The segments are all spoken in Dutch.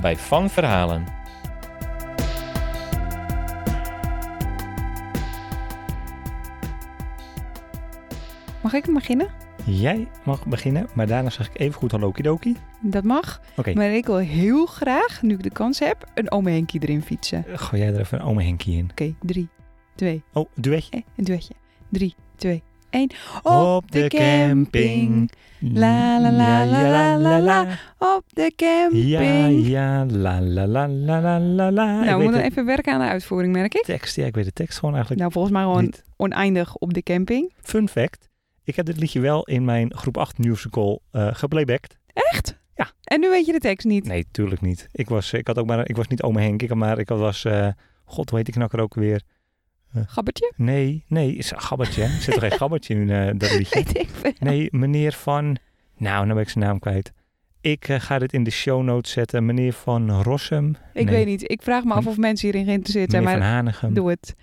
bij Van Verhalen. Mag ik beginnen? Jij mag beginnen, maar daarna zeg ik even goed hallo kidoki. Dat mag. Oké, Maar ik wil heel graag, nu ik de kans heb, een ome Henkie erin fietsen. Oké, gooi jij er even een ome Henkie in. drie, twee, Oh, duetje. eh, een duetje. Drie, twee, Op de camping. La, la, la, la, la, la, la. Op de camping. Ja, ja, la la la la la la la. Ik Nou, we weet moeten even werken aan de uitvoering, merk ik. tekst, ja, ik weet de tekst gewoon eigenlijk Nou, volgens mij gewoon niet. oneindig op de camping. Fun fact, ik heb dit liedje wel in mijn groep 8 musical eh geplaybacked. Echt? Ja. En nu weet je de tekst niet. Nee, tuurlijk niet. Ik was, ik had ook maar, ik was niet ome Henk, ik had maar, ik was, eh, god, heet die knakker ook weer? Gabbertje? Nee, nee, is een gabbertje. Er zit toch geen gabbertje in eh, dat liedje? Weet ik veel. Nee, meneer van, nou, nou ben ik zijn naam kwijt. Ik eh, ga dit in de show notes zetten. Meneer van Rossum. Ik Nee, weet niet. Ik vraag me af of mensen hierin geïnteresseerd zijn, Meneer van maar Hanegem. doe het.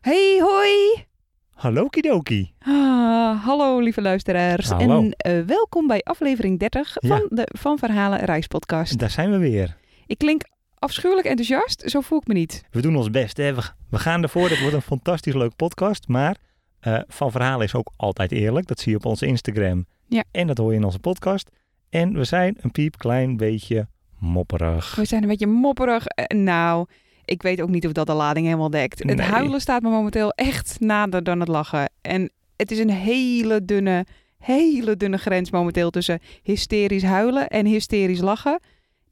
Hey, hoi! Hallo Kidoki. Ah, hallo lieve luisteraars. Hallo. En eh, welkom bij aflevering 30 Ja. van de Van Verhalen Reispodcast. Daar zijn we weer. Ik klink afschuwelijk enthousiast, zo voel ik me niet. We doen ons best. Hè? We, we gaan ervoor. Dit wordt een fantastisch leuk podcast. Maar eh, Van Verhalen is ook altijd eerlijk. Dat zie je op onze Instagram. Ja. En dat hoor je in onze podcast. En we zijn een piep klein beetje mopperig. We zijn een beetje mopperig. Eh, nou, ik weet ook niet of dat de lading helemaal dekt. Het huilen staat me momenteel echt nader dan het lachen. En het is een hele dunne, hele dunne grens momenteel tussen hysterisch huilen en hysterisch lachen.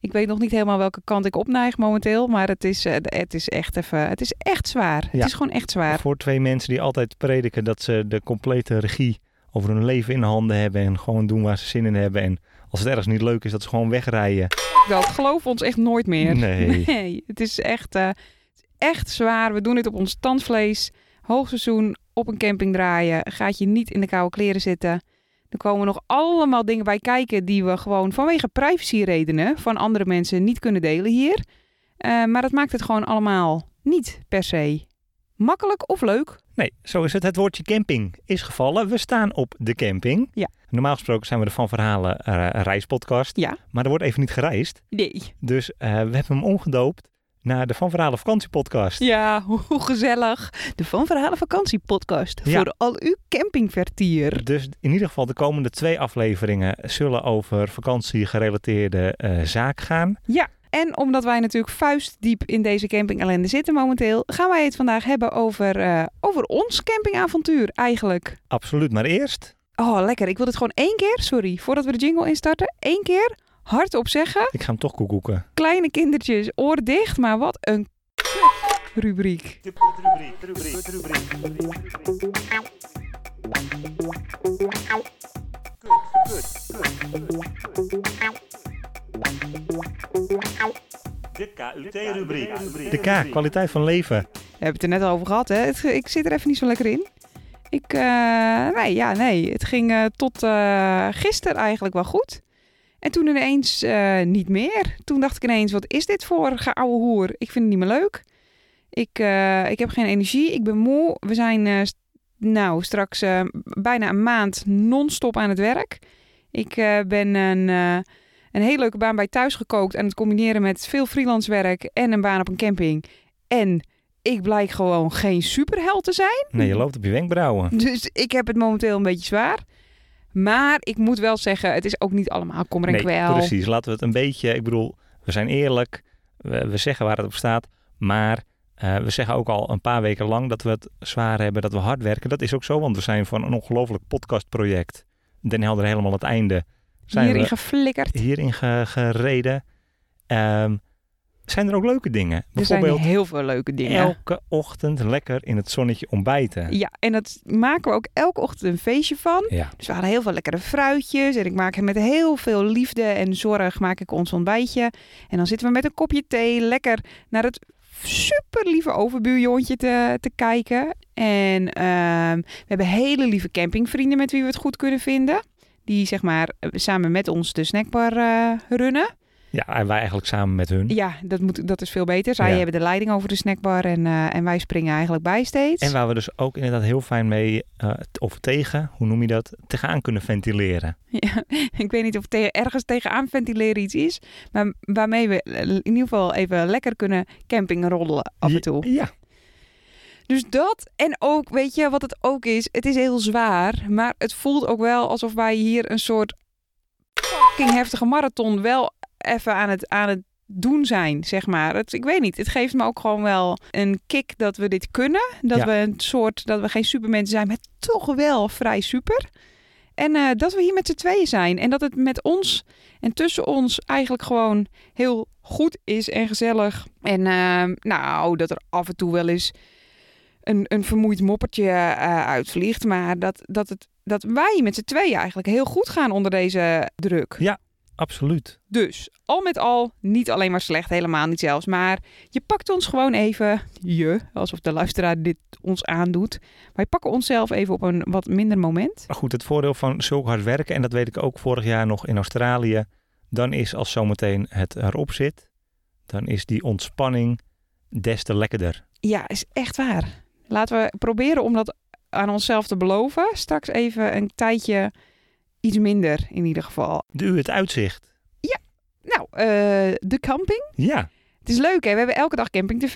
Ik weet nog niet helemaal welke kant ik opneig momenteel, maar het is, eh, het is echt even, het is echt zwaar. Ja. Het is gewoon echt zwaar. Voor twee mensen die altijd prediken dat ze de complete regie over hun leven in handen hebben. En gewoon doen waar ze zin in hebben. En als het ergens niet leuk is, dat ze gewoon wegrijden. Dat geloof ons echt nooit meer. Nee. Nee, het is echt, eh, echt zwaar. We doen dit op ons tandvlees. Hoogseizoen op een camping draaien. Gaat je niet in de koude kleren zitten. Er komen nog allemaal dingen bij kijken die we gewoon vanwege privacyredenen van andere mensen niet kunnen delen hier. Eh, maar dat maakt het gewoon allemaal niet per se makkelijk of leuk. Nee, zo is het. Het woordje camping is gevallen. We staan op de camping. Ja. Normaal gesproken zijn we de Van Verhalen eh, reispodcast. Ja. Maar er wordt even niet gereisd. Nee. Dus eh, we hebben hem omgedoopt naar de Van Verhalen vakantiepodcast. Ja, hoe gezellig. De Van Verhalen vakantiepodcast Ja. voor al uw campingvertier. Dus in ieder geval de komende twee afleveringen zullen over vakantiegerelateerde eh zaak gaan. Ja, en omdat wij natuurlijk vuistdiep in deze camping ellende zitten momenteel, gaan wij het vandaag hebben over, eh, over ons campingavontuur eigenlijk. Absoluut, maar eerst, Oh, lekker. Ik wil dit gewoon één keer, sorry, voordat we de jingle instarten, één keer hardop zeggen. ik ga hem toch koekoeken. Kleine kindertjes, oren dicht, maar wat een rubriek. De KUT-rubriek. De K, kwaliteit van leven. We hebben het er net al over gehad, hè? Het- ik zit er even niet zo lekker in. Ik, eh, nee, ja, nee. Het ging eh, tot eh gisteren eigenlijk wel goed. En toen ineens eh, niet meer. Toen dacht ik ineens, wat is dit voor geouwe hoer? Ik vind het niet meer leuk. Ik, eh, ik heb geen energie. Ik ben moe. We zijn st- nou straks bijna een maand non-stop aan het werk. Ik ben een, een hele leuke baan bij thuis gekookt. En het combineren met veel freelance werk en een baan op een camping. En ik blijk gewoon geen superheld te zijn. Nee, je loopt op je wenkbrauwen. Dus ik heb het momenteel een beetje zwaar. Maar ik moet wel zeggen, het is ook niet allemaal kommer en Nee, kwel. precies. Laten we het een beetje, ik bedoel, we zijn eerlijk. We, we zeggen waar het op staat. Maar eh, we zeggen ook al een paar weken lang dat we het zwaar hebben, dat we hard werken. Dat is ook zo, want we zijn van een ongelooflijk podcastproject. Den Helder helemaal het einde. Zijn Hierin we geflikkerd. hierin ge- gereden. Ehm, Zijn er ook leuke dingen? Er Bijvoorbeeld zijn heel veel leuke dingen. elke ochtend lekker in het zonnetje ontbijten. Ja, en dat maken we ook elke ochtend een feestje van. Ja. Dus we hadden heel veel lekkere fruitjes. En ik maak met heel veel liefde en zorg maak ik ons ontbijtje. En dan zitten we met een kopje thee lekker naar het super lieve overbuurjoontje te, te kijken. En ehm, we hebben hele lieve campingvrienden met wie we het goed kunnen vinden. Die zeg maar samen met ons de snackbar eh, runnen. Ja, en wij eigenlijk samen met hun. Ja, dat, moet, dat is veel beter. Zij Ja. hebben de leiding over de snackbar en, eh, en wij springen eigenlijk bij steeds. En waar we dus ook inderdaad heel fijn mee, eh, of tegen, hoe noem je dat, tegenaan kunnen ventileren. Ja, ik weet niet of tegen, ergens tegenaan ventileren iets is. Maar waarmee we eh, in ieder geval even lekker kunnen campingroddelen af en toe. Ja, Dus dat en ook, weet je wat het ook is? Het is heel zwaar, maar het voelt ook wel alsof wij hier een soort fucking heftige marathon wel even aan het, aan het doen zijn, zeg maar. Het, ik weet niet, het geeft me ook gewoon wel een kick dat we dit kunnen. Dat Ja. we een soort, dat we geen supermensen zijn, maar toch wel vrij super. En eh, dat we hier met z'n tweeën zijn. En dat het met ons en tussen ons eigenlijk gewoon heel goed is en gezellig. En ehm, nou, dat er af en toe wel eens een, een vermoeid moppertje eh, uitvliegt. Maar dat, dat, het, dat wij met z'n tweeën eigenlijk heel goed gaan onder deze druk. Absoluut. Dus al met al niet alleen maar slecht, helemaal niet zelfs. Maar je pakt ons gewoon even, je, alsof de luisteraar dit ons aandoet. Wij pakken onszelf even op een wat minder moment. Maar goed, het voordeel van zulk hard werken, en dat weet ik ook vorig jaar nog in Australië, dan is als zometeen het erop zit, dan is die ontspanning des te lekkerder. Ja, is echt waar. Laten we proberen om dat aan onszelf te beloven. Straks even een tijdje iets minder in ieder geval. Nu het uitzicht. Nou, eh, de camping. Ja, Het is leuk hè, we hebben elke dag camping tv.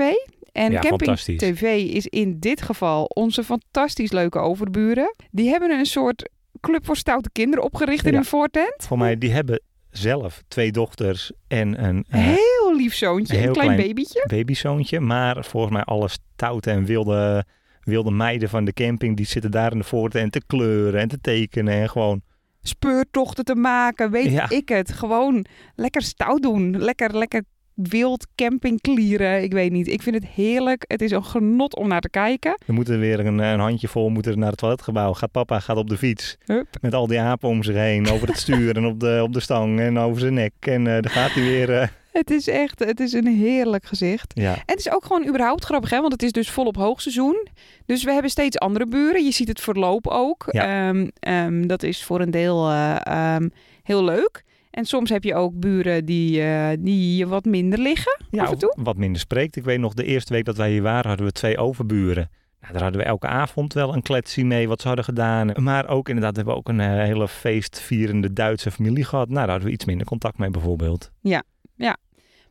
En Ja, camping tv is in dit geval onze fantastisch leuke overburen. Die hebben een soort club voor stoute kinderen opgericht in Ja. een voortent. voor mij, die hebben zelf twee dochters en een eh, heel lief zoontje, een klein, klein- babytje. babysoontje. Maar volgens mij alle stoute en wilde, wilde meiden van de camping, die zitten daar in de voortent te kleuren en te tekenen. En gewoon, Speurtochten te maken, weet Ja. ik het. Gewoon lekker stout doen. Lekker, lekker wild campingklieren. Ik weet niet. Ik vind het heerlijk. Het is een genot om naar te kijken. we moeten weer een, een handje vol moeten naar het toiletgebouw. Gaat papa, gaat op de fiets. Hup. Met al die apen om zich heen, over het stuur en op de, op de stang en over zijn nek. En eh dan gaat hij weer. eh, Het is echt, het is een heerlijk gezicht. ja, En het is ook gewoon überhaupt grappig, hè? want het is dus volop hoogseizoen. Dus we hebben steeds andere buren. Je ziet het verloop ook. Ja. Ehm, ehm, dat is voor een deel eh, ehm, heel leuk. En soms heb je ook buren die, eh, die je wat minder liggen. ja Af en toe? wat minder spreekt. Ik weet nog, de eerste week dat wij hier waren, hadden we twee overburen. Nou, daar hadden we elke avond wel een kletsie mee wat ze hadden gedaan. Maar ook inderdaad hebben we ook een eh, hele feestvierende Duitse familie gehad. Nou, daar hadden we iets minder contact mee bijvoorbeeld.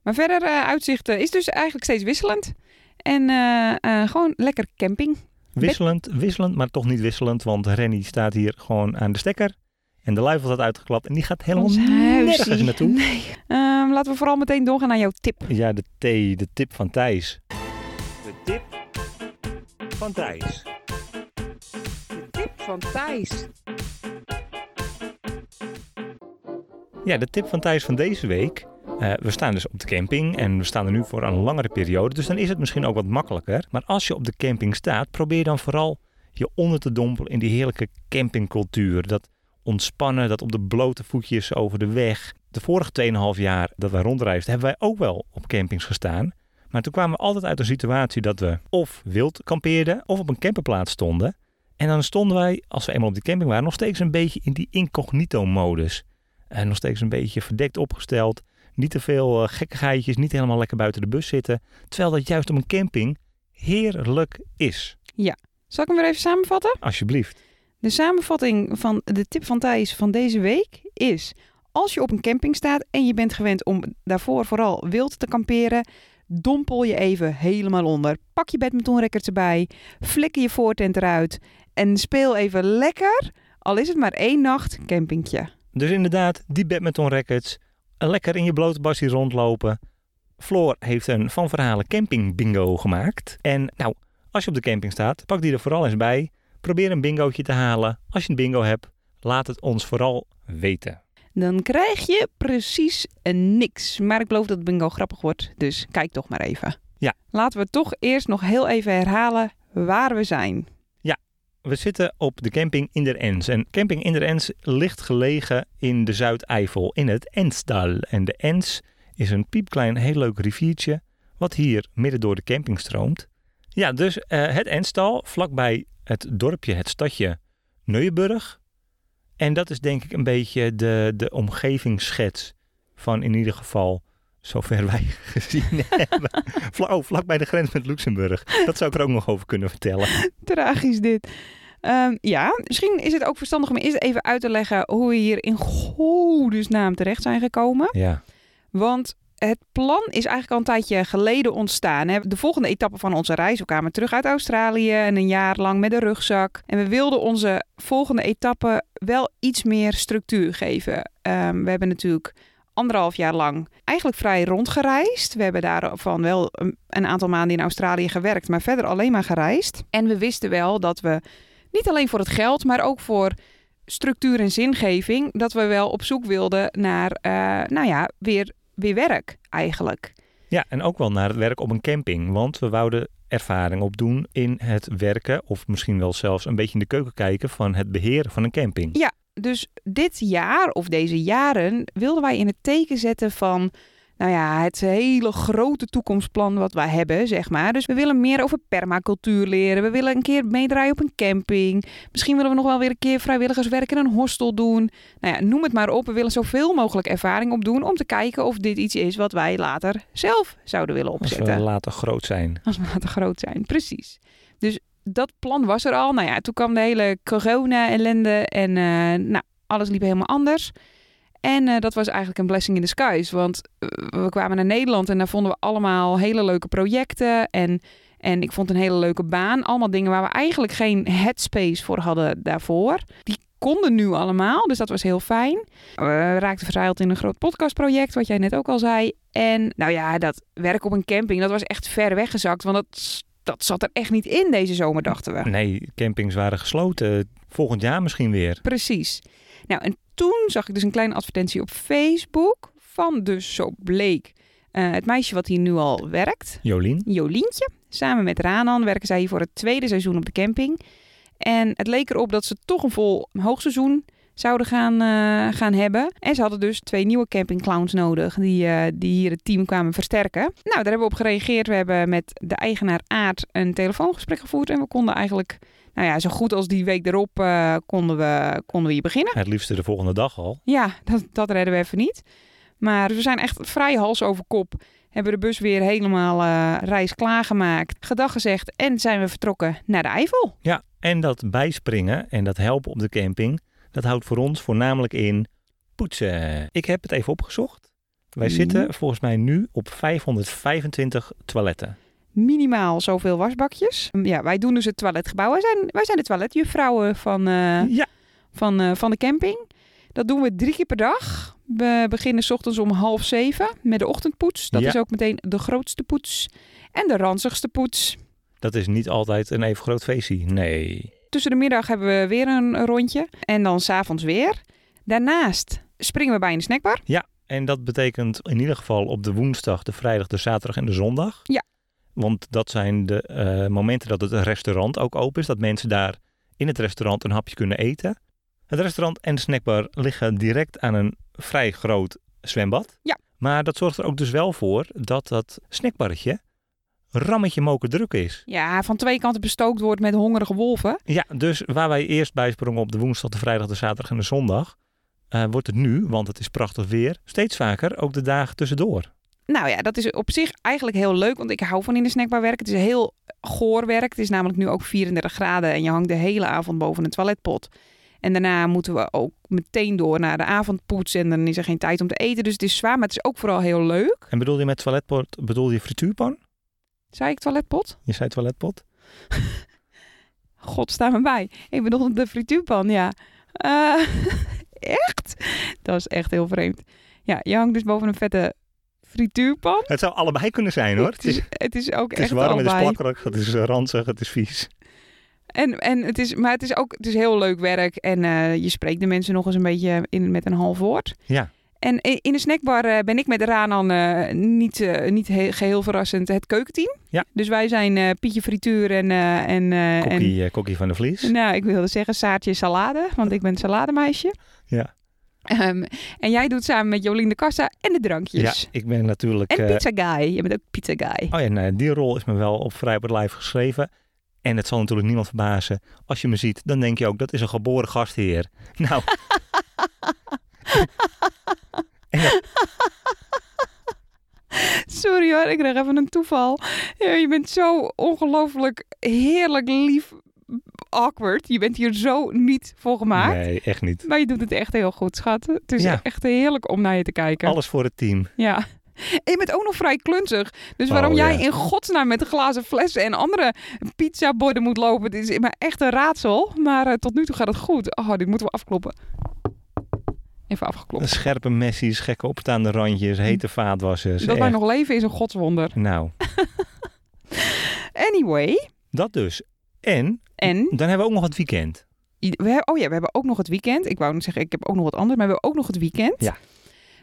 Maar verder, eh, uitzicht eh, is dus eigenlijk steeds wisselend. En eh, eh, gewoon lekker camping. Wisselend, wisselend, maar toch niet wisselend. Want Rennie staat hier gewoon aan de stekker. En de luifel staat uitgeklapt. En die gaat helemaal nergens naartoe. Nee. Ehm, laten we vooral meteen doorgaan naar jouw tip. Ja, de thee, de tip van Thijs. De tip van Thijs. De tip van Thijs. Ja, de tip van Thijs van deze week. Eh, we staan dus op de camping en we staan er nu voor een langere periode. Dus dan is het misschien ook wat makkelijker. Maar als je op de camping staat, probeer dan vooral je onder te dompelen in die heerlijke campingcultuur. Dat ontspannen, dat op de blote voetjes over de weg. De vorige 2,5 jaar dat wij rondreisden, hebben wij ook wel op campings gestaan. Maar toen kwamen we altijd uit een situatie dat we of wild kampeerden of op een camperplaats stonden. En dan stonden wij, als we eenmaal op de camping waren, nog steeds een beetje in die incognito-modus. En nog steeds een beetje verdekt opgesteld. Niet te veel eh, gekkigheidjes, niet helemaal lekker buiten de bus zitten. Terwijl dat juist op een camping heerlijk is. Zal ik hem weer even samenvatten? Alsjeblieft. De samenvatting van de tip van Thijs van deze week is... Als je op een camping staat en je bent gewend om daarvoor vooral wild te kamperen... dompel je even helemaal onder. Pak je badmintonracket erbij, flikker je voortent eruit... en speel even lekker, al is het maar één nacht, campingtje. Dus inderdaad, die badminton rackets. Lekker in je blote bassie rondlopen. Floor heeft een van verhalen camping bingo gemaakt. En nou, als je op de camping staat, pak die er vooral eens bij. Probeer een bingootje te halen. Als je een bingo hebt, laat het ons vooral weten. dan krijg je precies een niks. Maar ik beloof dat het bingo grappig wordt, dus kijk toch maar even. Ja. Laten we toch eerst nog heel even herhalen waar we zijn. We zitten op de camping in der Ens. En camping in der Ens ligt gelegen in de Zuideifel, in het Ensdal. En de Ens is een piepklein, heel leuk riviertje, wat hier midden door de camping stroomt. Ja, dus eh, het Ensdal, vlakbij het dorpje, het stadje Neuenburg. En dat is denk ik een beetje de, de omgevingsschets van in ieder geval zover wij gezien hebben. Vla- oh, vlakbij de grens met Luxemburg. Dat zou ik er ook nog over kunnen vertellen. Tragisch dit. Ehm, ja, misschien is het ook verstandig om eerst even uit te leggen hoe we hier in godesnaam terecht zijn gekomen. Ja. Want het plan is eigenlijk al een tijdje geleden ontstaan. hè. De volgende etappe van onze reis, we kwamen terug uit Australië en een jaar lang met een rugzak. En we wilden onze volgende etappe wel iets meer structuur geven. Ehm, we hebben natuurlijk anderhalf jaar lang eigenlijk vrij rondgereisd. We hebben daarvan wel een, aantal maanden in Australië gewerkt, maar verder alleen maar gereisd. En we wisten wel dat we niet alleen voor het geld, maar ook voor structuur en zingeving, dat we wel op zoek wilden naar, eh, nou ja, weer, weer werk eigenlijk. Ja, en ook wel naar het werk op een camping. Want we wouden ervaring opdoen in het werken, of misschien wel zelfs een beetje in de keuken kijken van het beheren van een camping. Ja. Dus dit jaar of deze jaren wilden wij in het teken zetten van, nou ja, het hele grote toekomstplan wat wij hebben, zeg maar. Dus we willen meer over permacultuur leren. We willen een keer meedraaien op een camping. Misschien willen we nog wel weer een keer vrijwilligerswerk in een hostel doen. Nou ja, noem het maar op. We willen zoveel mogelijk ervaring opdoen om te kijken of dit iets is wat wij later zelf zouden willen Als opzetten. we later groot zijn. Als we later groot zijn, precies. Dus dat plan was er al. Nou ja, toen kwam de hele corona-ellende en eh, nou, alles liep helemaal anders. En eh, dat was eigenlijk een blessing in disguise. Want eh, we kwamen naar Nederland en daar vonden we allemaal hele leuke projecten. En, en ik vond een hele leuke baan. Allemaal dingen waar we eigenlijk geen headspace voor hadden daarvoor. Die konden nu allemaal, dus dat was heel fijn. We raakten verzeild in een groot podcastproject, wat jij net ook al zei. En nou ja, dat werk op een camping, dat was echt ver weggezakt. Want dat, dat zat er echt niet in deze zomer, dachten we. Nee, campings waren gesloten. Volgend jaar misschien weer. Precies. Nou, en toen zag ik dus een kleine advertentie op Facebook van dus zo bleek eh, het meisje wat hier nu al werkt, Jolien? Jolientje. Samen met Ranan werken zij hier voor het tweede seizoen op de camping. En het leek erop dat ze toch een vol hoogseizoen zouden gaan, eh, gaan hebben. En ze hadden dus twee nieuwe campingclowns nodig die, eh, die hier het team kwamen versterken. Nou, daar hebben we op gereageerd. We hebben met de eigenaar Aard een telefoongesprek gevoerd. En we konden eigenlijk, nou ja, zo goed als die week erop eh, konden, we, konden we hier beginnen. Het liefste de volgende dag al. Ja, dat, dat redden we even niet. Maar we zijn echt vrij hals over kop. Hebben de bus weer helemaal reis klaargemaakt. Gedag gezegd en zijn we vertrokken naar de Eifel. Ja, en dat bijspringen en dat helpen op de camping, dat houdt voor ons voornamelijk in poetsen. Ik heb het even opgezocht. Wij Mhm. zitten volgens mij nu op 525 toiletten. Minimaal zoveel wasbakjes. Ja, wij doen dus het toiletgebouw. Wij zijn, wij zijn de toiletjuffrouwen van, eh, Ja, van, eh, van de camping. Dat doen we drie keer per dag. We beginnen 's ochtends om half zeven met de ochtendpoets. Dat Ja. is ook meteen de grootste poets. En de ranzigste poets. dat is niet altijd een even groot feestje. Nee. Tussen de middag hebben we weer een rondje. En dan s'avonds weer. Daarnaast springen we bij een snackbar. En dat betekent in ieder geval op de woensdag, de vrijdag, de zaterdag en de zondag. Ja. Want dat zijn de eh, momenten dat het restaurant ook open is. Dat mensen daar in het restaurant een hapje kunnen eten. Het restaurant en de snackbar liggen direct aan een vrij groot zwembad. Ja. Maar dat zorgt er ook dus wel voor dat dat snackbarretje rammetje moken druk is. Ja, van twee kanten bestookt wordt met hongerige wolven. Ja, dus waar wij eerst bijsprongen op de woensdag, de vrijdag, de zaterdag en de zondag... eh, wordt het nu, want het is prachtig weer, steeds vaker ook de dagen tussendoor. Nou ja, dat is op zich eigenlijk heel leuk, want ik hou van in de snackbar werken. Het is heel goor werk. Het is namelijk nu ook 34 graden en je hangt de hele avond boven een toiletpot. En daarna moeten we ook meteen door naar de avondpoets en dan is er geen tijd om te eten. Dus het is zwaar, maar het is ook vooral heel leuk. En bedoel je met toiletpot, bedoel je frituurpan? Zei ik toiletpot? Je zei toiletpot? God, sta me bij. Ik bedoel de frituurpan, ja. Eh, echt? Dat is echt heel vreemd. Ja, je hangt dus boven een vette frituurpan. Het zou allebei kunnen zijn hoor. Het is, Het is ook het is echt warm, het is allebei. plakkerig, het is eh, ranzig, het is vies. En, en het is, maar het is ook het is heel leuk werk. En eh, je spreekt de mensen nog eens een beetje in, met een half woord. Ja. En in de snackbar eh, ben ik met Ranan eh, niet, eh, niet he- geheel verrassend het keukenteam. Ja. Dus wij zijn Pietje Frituur en... en, en Kokkie, van de Vlies. nou, ik wilde zeggen Saartje Salade, want ik ben salademeisje. Ja. Ehm, en jij doet samen met Jolien de Kassa en de Ja, drankjes. ik ben natuurlijk... En pizza guy. Je bent ook pizza guy. Oh ja, nou, die rol is me wel op vrij op het lijf geschreven. En het zal natuurlijk niemand verbazen. Als je me ziet, dan denk je ook, dat is een geboren gastheer. Nou. Ja, Sorry hoor, ik kreeg even een toeval. Ja, je bent zo ongelooflijk heerlijk lief awkward. Je bent hier zo niet voor gemaakt. nee, echt niet. Maar je doet het echt heel goed, schat. Het is Ja. echt heerlijk om naar je te kijken. Alles voor het team. Ja. En je bent ook nog vrij klunzig. Dus Oh, waarom jij ja. in godsnaam met glazen flessen en andere pizzaborden moet lopen, dit is maar echt een raadsel. Maar eh, tot nu toe gaat het goed. Oh, dit moeten we afkloppen. Even afgeklopt. Scherpe messies, gekke opstaande randjes, hete vaatwassers. Dat wij nog leven is een godswonder. Nou, Anyway. dat dus. En En, dan hebben we ook nog het weekend. we oh ja, we hebben ook nog het weekend. Ik wou niet zeggen, ik heb ook nog wat anders, maar we hebben ook nog het weekend. Ja.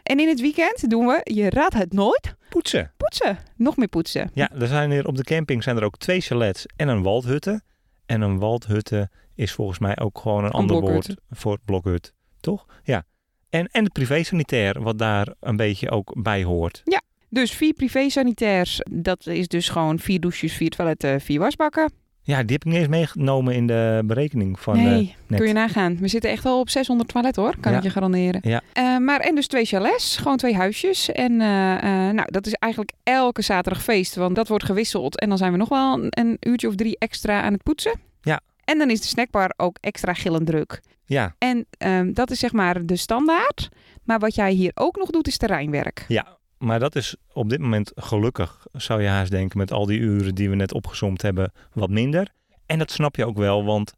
En in het weekend doen we, je raadt het nooit, Poetsen. poetsen. Nog meer poetsen. Ja, er zijn hier op de camping zijn er ook twee chalets en een waldhutte. En een waldhutte is volgens mij ook gewoon een, ander blokhut. woord voor blokhut. Toch? Ja. En, en het privé-sanitair, wat daar een beetje ook bij hoort. Dus vier privé-sanitairs, dat is dus gewoon vier douches, vier toiletten, vier wasbakken. Ja, die heb ik niet eens meegenomen in de berekening van... nee, net. kun je nagaan. We zitten echt al op 600 toiletten hoor, kan Ja. ik je garanderen. Ja. Eh, maar en dus twee chalets, gewoon twee huisjes. En eh, nou, dat is eigenlijk elke zaterdag feest, want dat wordt gewisseld. En dan zijn we nog wel een, een uurtje of drie extra aan het poetsen. Ja. En dan is de snackbar ook extra gillend druk. Ja, En ehm, dat is zeg maar de standaard. Maar wat jij hier ook nog doet, is terreinwerk. ja, maar dat is op dit moment gelukkig, zou je haast denken, met al die uren die we net opgezomd hebben, wat minder. En dat snap je ook wel, want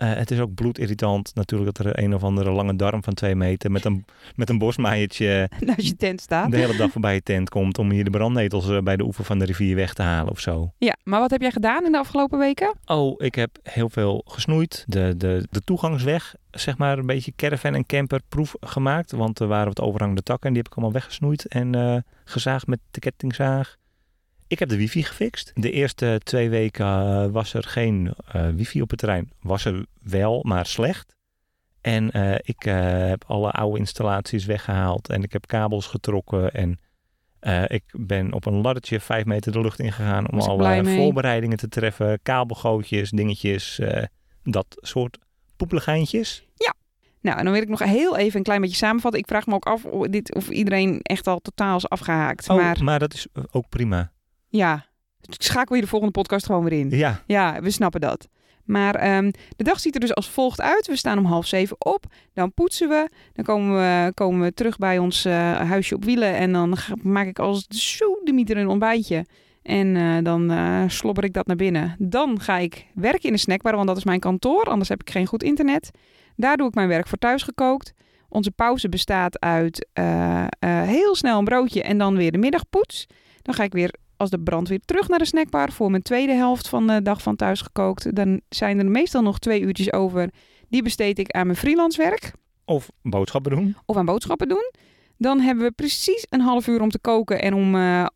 eh, het is ook bloedirritant natuurlijk dat er een of andere lange darm van twee meter met een, met een bosmaaiertje Als je tent staat. de hele dag voorbij je tent komt om hier de brandnetels eh, bij de oever van de rivier weg te halen of zo. Ja, maar wat heb jij gedaan in de afgelopen weken? Oh, ik heb heel veel gesnoeid. De, de, de toegangsweg, zeg maar, een beetje caravan en camper proef gemaakt. Want er waren wat overhangende takken en die heb ik allemaal weggesnoeid en eh, gezaagd met de kettingzaag. Ik heb de wifi gefixt. De eerste twee weken eh, was er geen eh, wifi op het terrein. Was er wel, maar slecht. En eh, ik heb alle oude installaties weggehaald en ik heb kabels getrokken en ik ben op een laddertje vijf meter de lucht ingegaan om Was alle voorbereidingen te treffen. Kabelgootjes, dingetjes, dat soort poepeligheintjes. Nou, en dan wil ik nog heel even een klein beetje samenvatten. Ik vraag me ook af of, dit, of iedereen echt al totaal is afgehaakt. Oh, Maar maar dat is ook prima. Ja, schakel je de volgende podcast gewoon weer in. Ja, Ja, we snappen dat. Maar ehm, de dag ziet er dus als volgt uit. We staan om half zeven op. Dan poetsen we. Dan komen we, komen we terug bij ons eh, huisje op wielen. En dan ga- maak ik als zo de mieter een ontbijtje. En eh, dan eh, slobber ik dat naar binnen. Dan ga ik werken in de snackbar, want dat is mijn kantoor. Anders heb ik geen goed internet. Daar doe ik mijn werk voor thuis gekookt. Onze pauze bestaat uit heel snel een broodje en dan weer de middagpoets. Dan ga ik weer als de brand weer terug naar de snackbar voor mijn tweede helft van de dag van thuis gekookt. Dan zijn er meestal nog twee uurtjes over. Die besteed ik aan mijn freelance werk of boodschappen doen. of aan boodschappen doen. Dan hebben we precies een half uur om te koken en om, eh,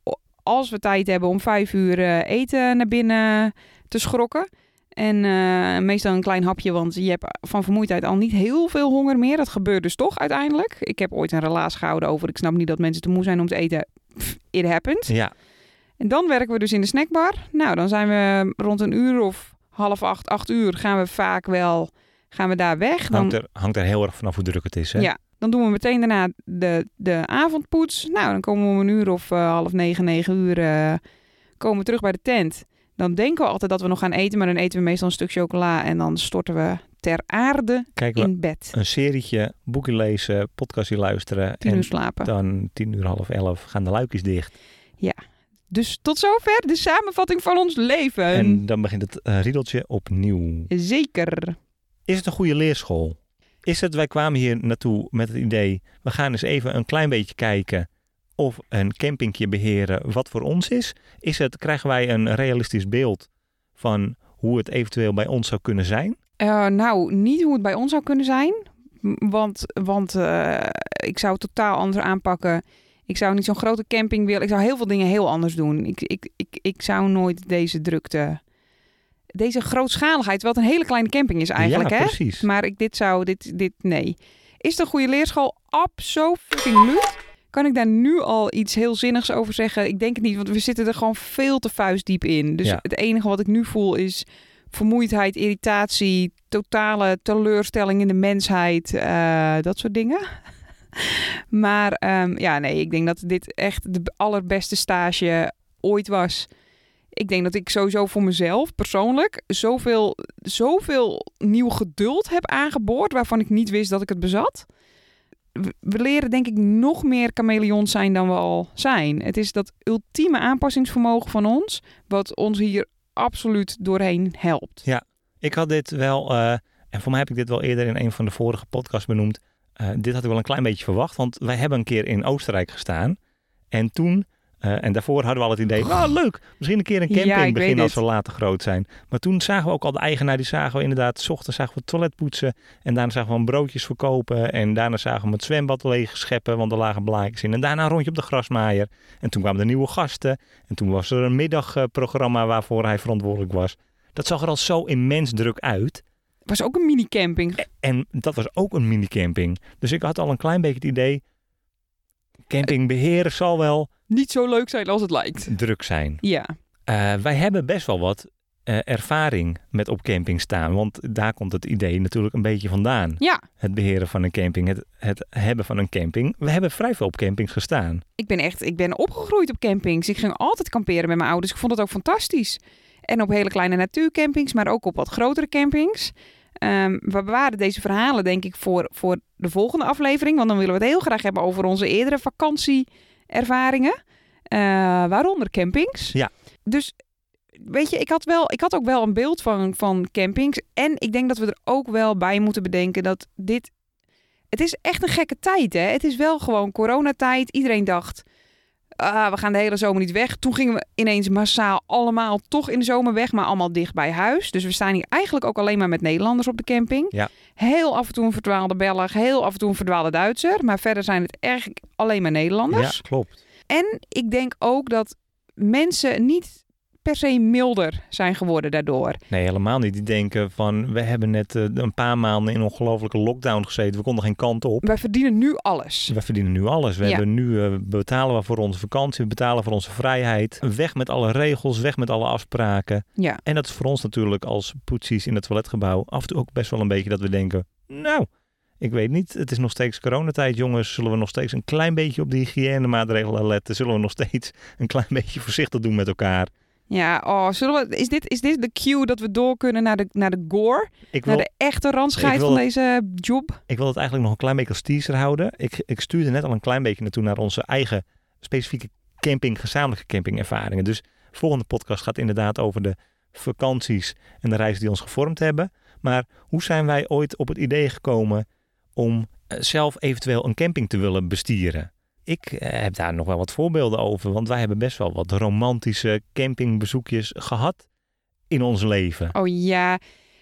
als we tijd hebben, om vijf uur eh, eten naar binnen te schrokken. En eh, meestal een klein hapje, want je hebt van vermoeidheid al niet heel veel honger meer. Dat gebeurt dus toch uiteindelijk. Ik heb ooit een relaas gehouden over, ik snap niet dat mensen te moe zijn om te eten. Pff, It happens. Ja, En dan werken we dus in de snackbar. Nou, dan zijn we rond een uur of half acht, acht uur gaan we vaak wel gaan we daar weg. Dan, hangt er, hangt er heel erg vanaf hoe druk het is. Hè? ja, dan doen we meteen daarna de, de avondpoets. Nou, dan komen we om een uur of eh, half negen, negen uur eh, komen we terug bij de tent. Dan denken we altijd dat we nog gaan eten, maar dan eten we meestal een stuk chocola en dan storten we ter aarde in bed. een serietje, boekje lezen, podcastje luisteren. Tien en uur slapen. dan tien uur, half elf gaan de luikjes dicht. Dus tot zover de samenvatting van ons leven. En dan begint het eh, riedeltje opnieuw. Zeker. Is het een goede leerschool? Is het, wij kwamen hier naartoe met het idee, we gaan eens even een klein beetje kijken of een campingje beheren wat voor ons is? Is het, krijgen wij een realistisch beeld van hoe het eventueel bij ons zou kunnen zijn? Eh, nou, niet hoe het bij ons zou kunnen zijn. Want, want eh, ik zou het totaal anders aanpakken. Ik zou niet zo'n grote camping willen. Ik zou heel veel dingen heel anders doen. Ik, ik, ik, ik zou nooit deze drukte... Deze grootschaligheid, wat een hele kleine camping is eigenlijk, ja, hè? precies. Maar ik, dit zou, dit, dit, nee. Is het een goede leerschool? Absoluut. Kan ik daar nu al iets heel zinnigs over zeggen? Ik denk het niet, want we zitten er gewoon veel te vuistdiep in. Dus Ja. het enige wat ik nu voel is vermoeidheid, irritatie, totale teleurstelling in de mensheid, eh, dat soort dingen. maar ehm, ja, nee, ik denk dat dit echt de allerbeste stage ooit was. Ik denk dat ik sowieso voor mezelf persoonlijk zoveel, zoveel nieuw geduld heb aangeboord waarvan ik niet wist dat ik het bezat. We- leren denk ik nog meer chameleons zijn dan we al zijn. Het is dat ultieme aanpassingsvermogen van ons wat ons hier absoluut doorheen helpt. Ik had dit wel, eh, en voor mij heb ik dit wel eerder in een van de vorige podcasts benoemd. Eh, dit had ik wel een klein beetje verwacht, want wij hebben een keer in Oostenrijk gestaan. En toen, eh, en daarvoor hadden we al het idee, nou leuk, misschien een keer een camping beginnen als we later groot zijn. Maar toen zagen we ook al de eigenaar, die zagen we inderdaad, s ochtends zagen we het toilet poetsen. En daarna zagen we hem broodjes verkopen. En daarna zagen we het zwembad leeg scheppen, want er lagen blaadjes in. En daarna een rondje op de grasmaaier. En toen kwamen er nieuwe gasten. En toen was er een middagprogramma waarvoor hij verantwoordelijk was. Dat zag er al zo immens druk uit. Was ook een mini-camping. En dat was ook een minicamping. Dus ik had al een klein beetje het idee... Camping beheren zal wel Niet zo leuk zijn als het lijkt. druk zijn. Ja, Eh, wij hebben best wel wat eh, ervaring met op camping staan. Want daar komt het idee natuurlijk een beetje vandaan. ja. Het beheren van een camping, het, het hebben van een camping. We hebben vrij veel op campings gestaan. Ik ben echt, ik ben opgegroeid op campings. Ik ging altijd kamperen met mijn ouders. Ik vond het ook fantastisch. En op hele kleine natuurcampings, maar ook op wat grotere campings. Ehm, we bewaren deze verhalen denk ik voor, voor de volgende aflevering. Want dan willen we het heel graag hebben over onze eerdere vakantieervaringen. Eh, waaronder campings. Ja. Dus weet je, ik had, wel, ik had ook wel een beeld van, van campings. En ik denk dat we er ook wel bij moeten bedenken dat dit... Het is echt een gekke tijd, hè? Het is wel gewoon coronatijd. Iedereen dacht, ah, we gaan de hele zomer niet weg. Toen gingen we ineens massaal allemaal toch in de zomer weg, maar allemaal dicht bij huis. Dus we staan hier eigenlijk ook alleen maar met Nederlanders op de camping. Ja. Heel af en toe een verdwaalde Belg, heel af en toe een verdwaalde Duitser. Maar verder zijn het eigenlijk alleen maar Nederlanders. Ja, klopt. En ik denk ook dat mensen niet per se milder zijn geworden daardoor. Nee, helemaal niet. Die denken van, we hebben net eh, een paar maanden in ongelofelijke lockdown gezeten. We konden geen kant op. Wij verdienen nu alles. We verdienen nu alles. We Ja. hebben nu eh, betalen we voor onze vakantie, we betalen voor onze vrijheid. Weg met alle regels, weg met alle afspraken. Ja. En dat is voor ons natuurlijk als poetsies in het toiletgebouw af en toe ook best wel een beetje dat we denken, nou, ik weet niet, het is nog steeds coronatijd jongens. Zullen we nog steeds een klein beetje op de hygiënemaatregelen letten? Zullen we nog steeds een klein beetje voorzichtig doen met elkaar? Ja, oh, zullen we, is, dit, is dit de cue dat we door kunnen naar de, naar de gore? Ik wil, Naar de echte randscheid wil van deze job? ik wil het eigenlijk nog een klein beetje als teaser houden. Ik, ik stuurde net al een klein beetje naartoe naar onze eigen specifieke camping, gezamenlijke campingervaringen. Dus de volgende podcast gaat inderdaad over de vakanties en de reizen die ons gevormd hebben. Maar hoe zijn wij ooit op het idee gekomen om eh, zelf eventueel een camping te willen bestieren? Ik eh, heb daar nog wel wat voorbeelden over, want wij hebben best wel wat romantische campingbezoekjes gehad in ons leven. Oh ja.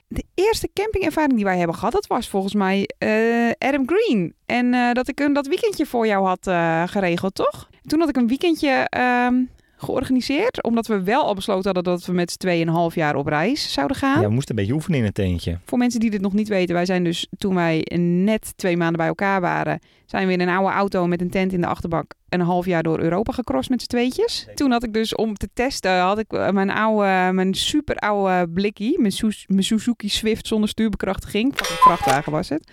De eerste campingervaring die wij hebben gehad, dat was volgens mij eh, Adam Green. En eh, dat ik een, dat weekendje voor jou had geregeld, toch? Toen had ik een weekendje ehm, georganiseerd. Omdat we wel al besloten hadden dat we met z'n tweeënhalf jaar op reis zouden gaan. Ja, we moesten een beetje oefenen in het tentje. Voor mensen die dit nog niet weten, wij zijn dus toen wij net twee maanden bij elkaar waren, zijn we in een oude auto met een tent in de achterbak een half jaar door Europa gecrossed met z'n tweetjes. Toen had ik dus om te testen, had ik eh, mijn oude, mijn super oude blikkie, mijn, Su- mijn Suzuki Swift zonder stuurbekrachtiging, fucking vrachtwagen was het.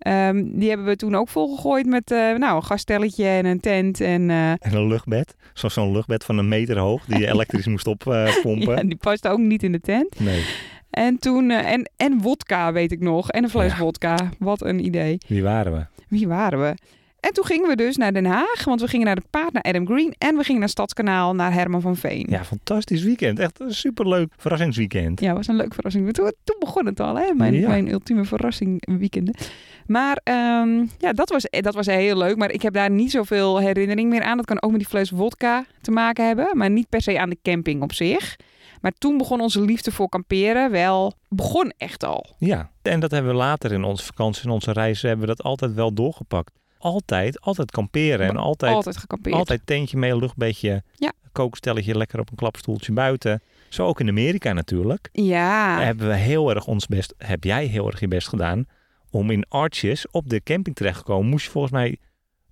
Ehm, die hebben we toen ook volgegooid met eh, nou, een gaststelletje en een tent en eh, En een luchtbed. Zo- Zo'n luchtbed van een meter hoog die je elektrisch moest oppompen. ja, die paste ook niet in de tent. Nee, En toen, eh, en, en wodka weet ik nog, en een fles Ja. wodka. Wat een idee. wie waren we? Wie waren we? En toen gingen we dus naar Den Haag, want we gingen naar de paard naar Adam Green en we gingen naar Stadskanaal naar Herman van Veen. Ja, fantastisch weekend. Echt een superleuk verrassingsweekend. Ja, was een leuke verrassing. Toen, toen begon het al, hè? Mijn, Ja. mijn ultieme verrassing weekenden. Maar ehm, ja, dat was, dat was heel leuk. Maar ik heb daar niet zoveel herinnering meer aan. Dat kan ook met die fles wodka te maken hebben. Maar niet per se aan de camping op zich. Maar toen begon onze liefde voor kamperen wel, begon echt al. Ja, en dat hebben we later in onze vakantie, in onze reizen, hebben we dat altijd wel doorgepakt. Altijd, altijd kamperen en altijd, Altijd gekampeerd. altijd tentje mee, luchtbedje, Ja. kookstelletje lekker op een klapstoeltje buiten. Zo ook in Amerika natuurlijk. Ja, Daar hebben we heel erg ons best, heb jij heel erg je best gedaan om in Arches op de camping terecht te komen. Moest je volgens mij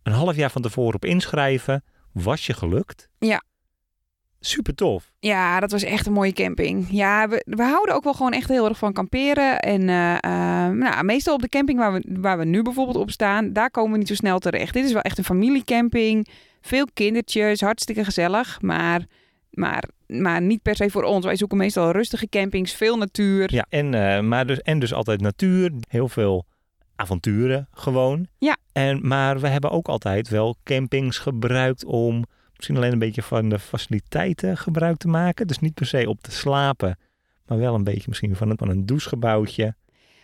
een half jaar van tevoren op inschrijven. Was je gelukt? Ja. Super tof. ja, dat was echt een mooie camping. Ja, we, we houden ook wel gewoon echt heel erg van kamperen. En eh, eh, nou, meestal op de camping waar we, waar we nu bijvoorbeeld op staan, daar komen we niet zo snel terecht. Dit is wel echt een familiecamping. Veel kindertjes, hartstikke gezellig. Maar, maar, maar niet per se voor ons. Wij zoeken meestal rustige campings, veel natuur. Ja, en, eh, maar dus, en dus altijd natuur. Heel veel avonturen gewoon. Ja. En, maar we hebben ook altijd wel campings gebruikt om misschien alleen een beetje van de faciliteiten gebruik te maken. Dus niet per se op te slapen, maar wel een beetje misschien van een, van een douchegebouwtje.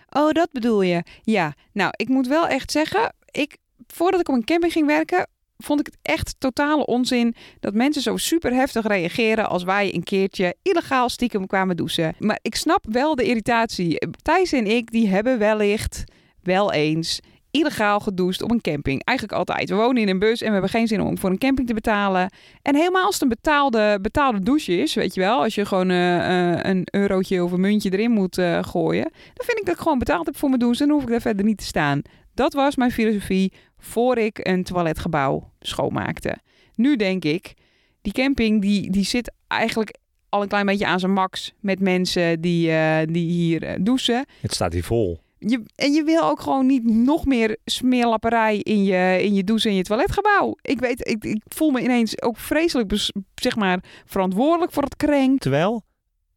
Oh, dat bedoel je. Ja, nou, ik moet wel echt zeggen, ik, voordat ik op een camping ging werken, vond ik het echt totale onzin dat mensen zo super heftig reageren als wij een keertje illegaal stiekem kwamen douchen. Maar ik snap wel de irritatie. Thijs en ik, die hebben wellicht wel eens illegaal gedoucht op een camping. Eigenlijk altijd. We wonen in een bus en we hebben geen zin om voor een camping te betalen. En helemaal als het een betaalde, betaalde douche is, weet je wel. Als je gewoon eh, eh, een eurotje of een muntje erin moet eh, gooien. Dan vind ik dat ik gewoon betaald heb voor mijn douche. Dan hoef ik daar verder niet te staan. Dat was mijn filosofie voor ik een toiletgebouw schoonmaakte. Nu denk ik, die camping die, die zit eigenlijk al een klein beetje aan zijn max met mensen die, eh, die hier eh, douchen. Het staat hier vol. Je, en je wil ook gewoon niet nog meer smeerlapperij in je, in je douche en je toiletgebouw. Ik weet, ik, ik voel me ineens ook vreselijk, zeg maar, verantwoordelijk voor het krenk. Terwijl,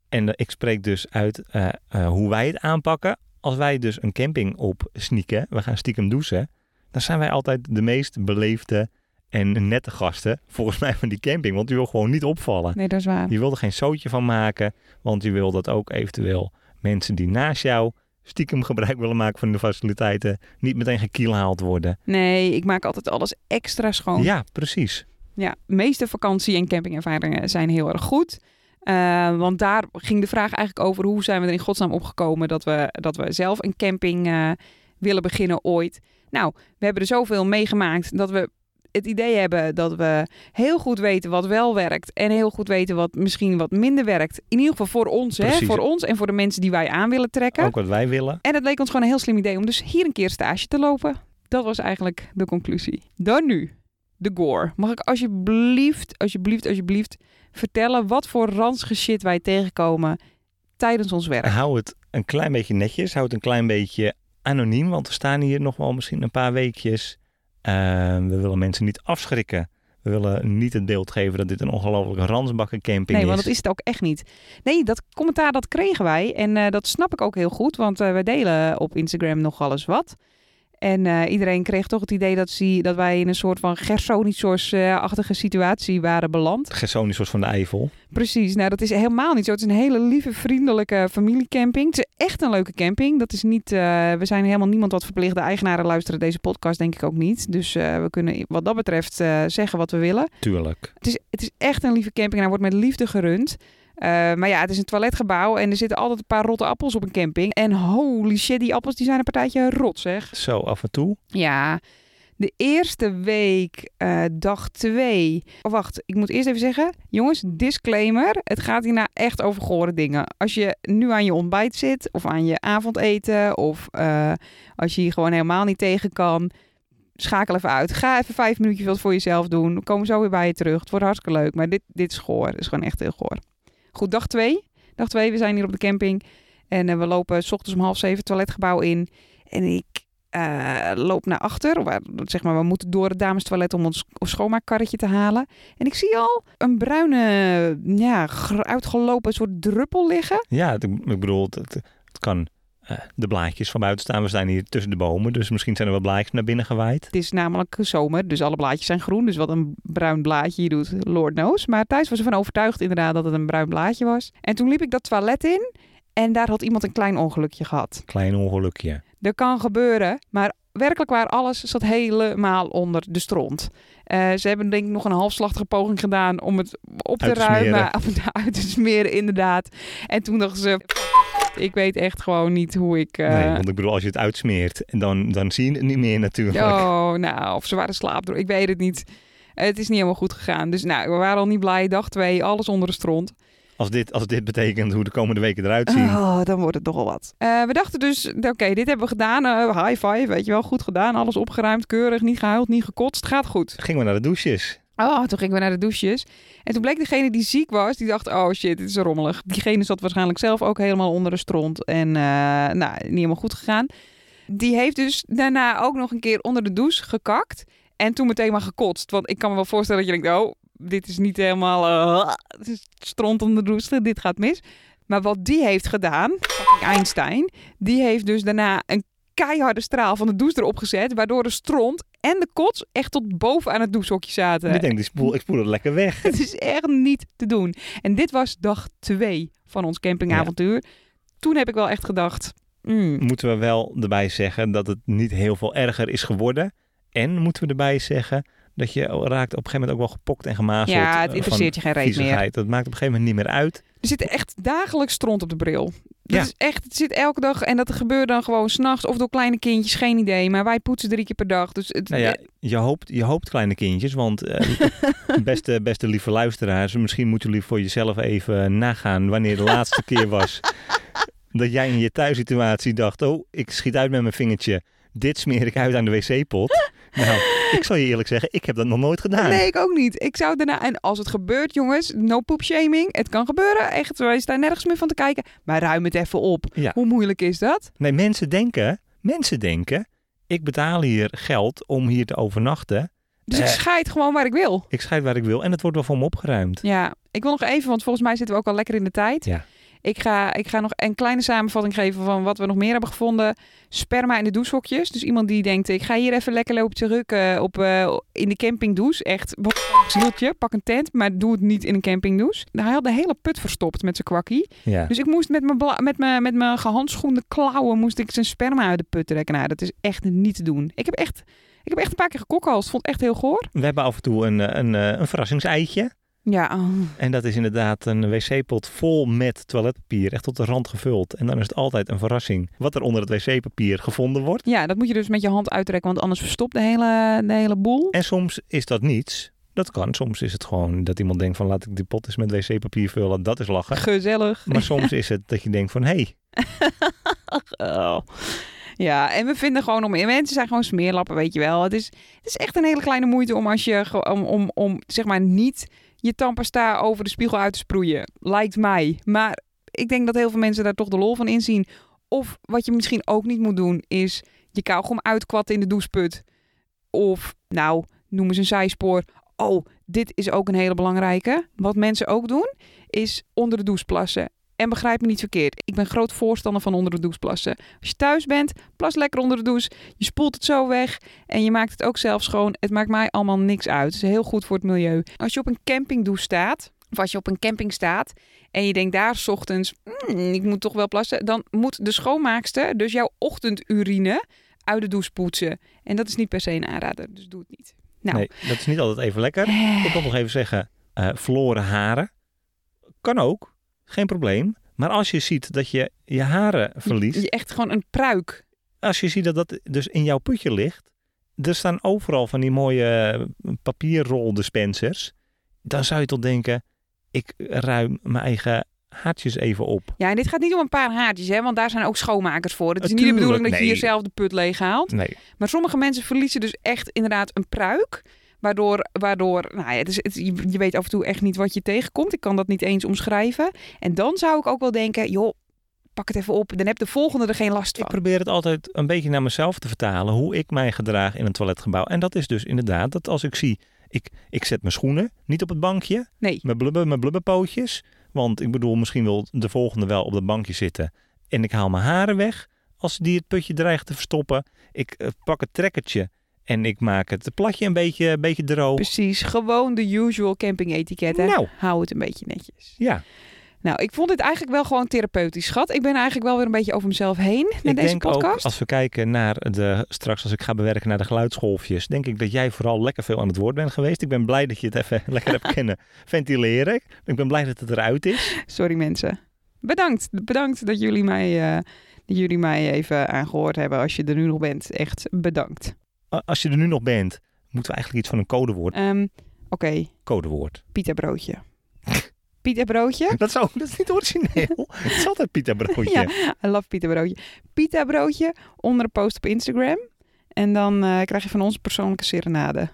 en ik spreek dus uit eh, hoe wij het aanpakken. Als wij dus een camping op sneaken, we gaan stiekem douchen. Dan zijn wij altijd de meest beleefde en nette gasten, volgens mij, van die camping. Want je wil gewoon niet opvallen. Nee, dat is waar. Je wil er geen zootje van maken, want je wil dat ook eventueel mensen die naast jou stiekem gebruik willen maken van de faciliteiten niet meteen gekielhaald worden. Nee, ik maak altijd alles extra schoon. Ja, precies. Ja, de meeste vakantie- en campingervaringen zijn heel erg goed. Eh, want daar ging de vraag eigenlijk over hoe zijn we er in godsnaam opgekomen dat we, dat we zelf een camping eh, willen beginnen ooit. Nou, we hebben er zoveel meegemaakt dat we het idee hebben dat we heel goed weten wat wel werkt en heel goed weten wat misschien wat minder werkt. In ieder geval voor ons, hè? Voor ons en voor de mensen die wij aan willen trekken. Ook wat wij willen. En het leek ons gewoon een heel slim idee om dus hier een keer stage te lopen. Dat was eigenlijk de conclusie. Dan nu, de gore. Mag ik alsjeblieft, alsjeblieft, alsjeblieft vertellen wat voor ranzige shit wij tegenkomen tijdens ons werk? Hou het een klein beetje netjes. Hou het een klein beetje anoniem. Want we staan hier nog wel misschien een paar weekjes. Eh, we willen mensen niet afschrikken. We willen niet het beeld geven dat dit een ongelooflijke ransbakkencamping Nee, is. want dat is het ook echt niet. Nee, dat commentaar dat kregen wij. En eh, dat snap ik ook heel goed. Want eh, wij delen op Instagram nogal eens wat. En eh, iedereen kreeg toch het idee dat, ze, dat wij in een soort van Gersonisos-achtige situatie waren beland. Gersonisos van de Eifel. Precies, nou dat is helemaal niet zo. Het is een hele lieve, vriendelijke familiecamping. Het is echt een leuke camping. Dat is niet, eh, we zijn helemaal niemand wat verplicht. De eigenaren luisteren deze podcast denk ik ook niet. Dus eh, we kunnen wat dat betreft zeggen wat we willen. Tuurlijk. Het is, het is echt een lieve camping en hij wordt met liefde gerund. Eh, maar ja, het is een toiletgebouw en er zitten altijd een paar rotte appels op een camping. En holy shit, die appels die zijn een partijtje rot zeg. Zo af en toe. Ja, de eerste week, eh, dag twee. Oh, wacht, ik moet eerst even zeggen. Jongens, disclaimer. Het gaat hierna echt over gore dingen. Als je nu aan je ontbijt zit, of aan je avondeten, of eh, als je hier gewoon helemaal niet tegen kan. Schakel even uit. Ga even vijf minuutjes wat voor jezelf doen. We komen zo weer bij je terug. Het wordt hartstikke leuk. Maar dit, dit is goor. Het is gewoon echt heel goor. Goed, dag twee. Dag twee, we zijn hier op de camping. En eh, we lopen s ochtends om half zeven het toiletgebouw in. En ik eh, loop naar achter. Waar, zeg maar, we moeten door het damestoilet om ons schoonmaakkarretje te halen. En ik zie al een bruine, ja, uitgelopen soort druppel liggen. Ja, ik bedoel, het, het, kan eh, de blaadjes van buiten staan. We staan hier tussen de bomen, dus misschien zijn er wel blaadjes naar binnen gewaaid. Het is namelijk zomer, dus alle blaadjes zijn groen. Dus wat een bruin blaadje hier doet, Lord knows. Maar Thijs was ervan overtuigd inderdaad dat het een bruin blaadje was. En toen liep ik dat toilet in en daar had iemand een klein ongelukje gehad. Klein ongelukje. Dat kan gebeuren, maar werkelijk waar, alles zat helemaal onder de stront. Eh, ze hebben denk ik nog een halfslachtige poging gedaan om het op te, ruimen. Of het uit te smeren, inderdaad. En toen dachten ze, ik weet echt gewoon niet hoe ik... eh, nee, want ik bedoel, als je het uitsmeert, en dan, dan zie je het niet meer natuurlijk. Oh, nou, of ze waren slaapdroog. Ik weet het niet. Het is niet helemaal goed gegaan. Dus nou, we waren al niet blij. Dag twee, alles onder de stront. Als, dit, als dit betekent hoe de komende weken eruit zien. Oh, dan wordt het nogal wat. Eh, we dachten dus, oké, dit hebben we gedaan. Eh, high five, weet je wel, goed gedaan. Alles opgeruimd, keurig, niet gehuild, niet gekotst. Gaat goed. Gingen we naar de douches. Oh, toen gingen we naar de douches. En toen bleek degene die ziek was, die dacht, oh shit, dit is rommelig. Diegene zat waarschijnlijk zelf ook helemaal onder de stront. En eh, nou, niet helemaal goed gegaan. Die heeft dus daarna ook nog een keer onder de douche gekakt. En toen meteen maar gekotst. Want ik kan me wel voorstellen dat je denkt, oh, dit is niet helemaal... is stront onder de douche, dit gaat mis. Maar wat die heeft gedaan, Einstein, die heeft dus daarna een keiharde straal van de douche erop gezet, waardoor de stront en de kots echt tot boven aan het douchehokje zaten. En ik denk, die spoel, ik spoel het lekker weg. Het is echt niet te doen. En dit was dag twee van ons campingavontuur. Toen heb ik wel echt gedacht, mm, Moeten we wel erbij zeggen dat het niet heel veel erger is geworden. En moeten we erbij zeggen dat je raakt op een gegeven moment ook wel gepokt en gemazeld. ja, het eh, interesseert je geen reet meer. Dat maakt op een gegeven moment niet meer uit. Er zit echt dagelijks stront op de bril. Dat Ja. is echt, het zit elke dag en dat gebeurt dan gewoon s'nachts of door kleine kindjes, geen idee. Maar wij poetsen drie keer per dag. Dus het, Nou ja, je hoopt, je hoopt kleine kindjes, want eh, beste, beste lieve luisteraars, misschien moeten jullie voor jezelf even nagaan wanneer de laatste keer was dat jij in je thuissituatie dacht, oh, ik schiet uit met mijn vingertje, dit smeer ik uit aan de wc-pot. Nou, ik zal je eerlijk zeggen, ik heb dat nog nooit gedaan. Nee, ik ook niet. Ik zou daarna, en als het gebeurt, jongens, no poop shaming. Het kan gebeuren. Echt, wij staan nergens meer van te kijken. Maar ruim het even op. Ja. Hoe moeilijk is dat? Nee, mensen denken, mensen denken, ik betaal hier geld om hier te overnachten. Dus ik Eh. scheid gewoon waar ik wil. Ik scheid waar ik wil en het wordt wel voor me opgeruimd. Ja, ik wil nog even, want volgens mij zitten we ook al lekker in de tijd. Ja. Ik ga, ik ga nog een kleine samenvatting geven van wat we nog meer hebben gevonden. Sperma in de douchehokjes. Dus iemand die denkt, ik ga hier even lekker lopen te rukken op, eh, in de campingdouche. Echt, zieltje, pak een tent, maar doe het niet in een campingdouche. Hij had de hele put verstopt met zijn kwakkie. Ja. Dus ik moest met mijn, met mijn, met mijn gehandschoende klauwen moest ik zijn sperma uit de put trekken. Nou, dat is echt niet te doen. Ik heb echt, ik heb echt een paar keer gekokhalst. Vond het echt heel goor. We hebben af en toe een, eh, een, eh, een verrassingseitje. Ja. En dat is inderdaad een wc-pot vol met toiletpapier, echt tot de rand gevuld. En dan is het altijd een verrassing wat er onder het wc-papier gevonden wordt. ja, dat moet je dus met je hand uittrekken, want anders verstopt de hele, de hele boel. En soms is dat niets. Dat kan. Soms is het gewoon dat iemand denkt van laat ik die pot eens met wc-papier vullen. Dat is lachen. Gezellig. Maar soms is het dat je denkt van hé, hey, Oh. Ja, en we vinden gewoon om mensen zijn gewoon smeerlappen, weet je wel. Het is, het is echt een hele kleine moeite om als je om, om, om zeg maar niet je tandpasta over de spiegel uit te sproeien. Lijkt mij. Maar ik denk dat heel veel mensen daar toch de lol van inzien. Of wat je misschien ook niet moet doen, is je kauwgom uitkwatten in de doucheput. Of, nou, noem eens een zijspoor. Oh, dit is ook een hele belangrijke. Wat mensen ook doen, is onder de douche plassen. En begrijp me niet verkeerd. Ik ben groot voorstander van onder de douche plassen. Als je thuis bent, plas lekker onder de douche. Je spoelt het zo weg en je maakt het ook zelf schoon. Het maakt mij allemaal niks uit. Het is heel goed voor het milieu. Als je op een campingdouche staat, of als je op een camping staat en je denkt daar 's ochtends, "Hmm, ik moet toch wel plassen, dan moet de schoonmaakster dus jouw ochtendurine uit de douche poetsen. En dat is niet per se een aanrader, dus doe het niet. Nou, nee, dat is niet altijd even lekker. Ik wil nog even zeggen, eh verloren haren kan ook, geen probleem. Maar als je ziet dat je je haren verliest, je echt gewoon een pruik. als je ziet dat dat dus in jouw putje ligt, er staan overal van die mooie eh, papierroldispensers, dan zou je toch denken, ik ruim mijn eigen haartjes even op. Ja, en dit gaat niet om een paar haartjes, hè, want daar zijn ook schoonmakers voor. Het is niet de bedoeling dat je nee. hier zelf de put leeg haalt. Nee, Maar sommige mensen verliezen dus echt inderdaad een pruik. Waardoor, waardoor nou ja, het is, het, je, weet af en toe echt niet wat je tegenkomt. Ik kan dat niet eens omschrijven. En dan zou ik ook wel denken, joh, pak het even op. Dan heb de volgende er geen last ik van. probeer het altijd een beetje naar mezelf te vertalen, hoe ik mij gedraag in een toiletgebouw. En dat is dus inderdaad dat als ik zie, ik, ik zet mijn schoenen niet op het bankje, Nee, mijn, blubber, mijn blubberpootjes. Want ik bedoel, misschien wil de volgende wel op dat bankje zitten. En ik haal mijn haren weg als die het putje dreigt te verstoppen. Ik eh, pak het trekkertje en ik maak het platje een beetje, een beetje droog. precies. Gewoon de usual camping etiketten. Nou. Hou het een beetje netjes. Ja, Nou, ik vond dit eigenlijk wel gewoon therapeutisch, schat. Ik ben eigenlijk wel weer een beetje over mezelf heen ik deze denk podcast. ook, als we kijken naar de, straks als ik ga bewerken naar de geluidsgolfjes, denk ik dat jij vooral lekker veel aan het woord bent geweest. Ik ben blij dat je het even lekker hebt kunnen ventileren. Ik ben blij dat het eruit is. Sorry mensen. Bedankt. Bedankt dat jullie mij, eh, dat jullie mij even aangehoord hebben. Als je er nu nog bent, echt bedankt. Als je er nu nog bent, moeten we eigenlijk iets van een codewoord. Ehm, Oké, Codewoord. pita broodje. Pita broodje? Dat dat is niet origineel. het is altijd pita broodje. Ja, I love pita broodje. Pita broodje onder een post op Instagram. En dan eh, krijg je van ons een persoonlijke serenade.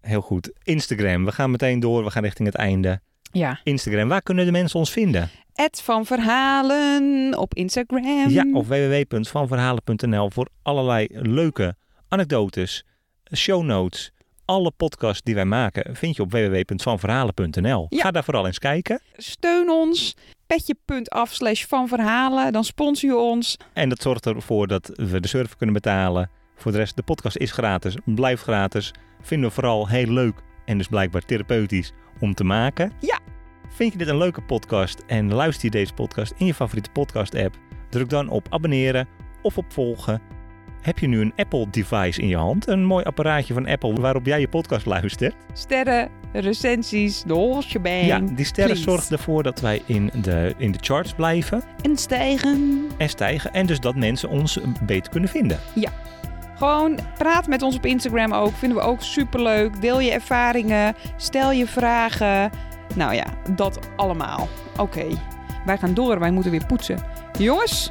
Heel goed. Instagram. We gaan meteen door. We gaan richting het einde. Ja. Instagram. Waar kunnen de mensen ons vinden? Ed van Verhalen op Instagram. Ja, of www.vanverhalen.nl voor allerlei leuke anekdotes, show notes. Alle podcasts die wij maken vind je op www.vanverhalen.nl. Ja. Ga daar vooral eens kijken. Steun ons. Petje.af slash van verhalen. Dan sponsor je ons. En dat zorgt ervoor dat we de server kunnen betalen. Voor de rest, de podcast is gratis, blijft gratis. Vinden we vooral heel leuk en dus blijkbaar therapeutisch om te maken. Ja. Vind je dit een leuke podcast en luister je deze podcast in je favoriete podcast app? Druk dan op abonneren of op volgen. Heb je nu een Apple device in je hand? Een mooi apparaatje van Apple waarop jij je podcast luistert? Sterren, recensies, de shebang. ja, die sterren please. zorgen ervoor dat wij in de, in de charts blijven En stijgen. en stijgen. En dus dat mensen ons beter kunnen vinden. Gewoon praat met ons op Instagram ook. Vinden we ook superleuk. Deel je ervaringen. Stel je vragen. Nou ja, dat allemaal. Oké, wij gaan door. Wij moeten weer poetsen. Jongens,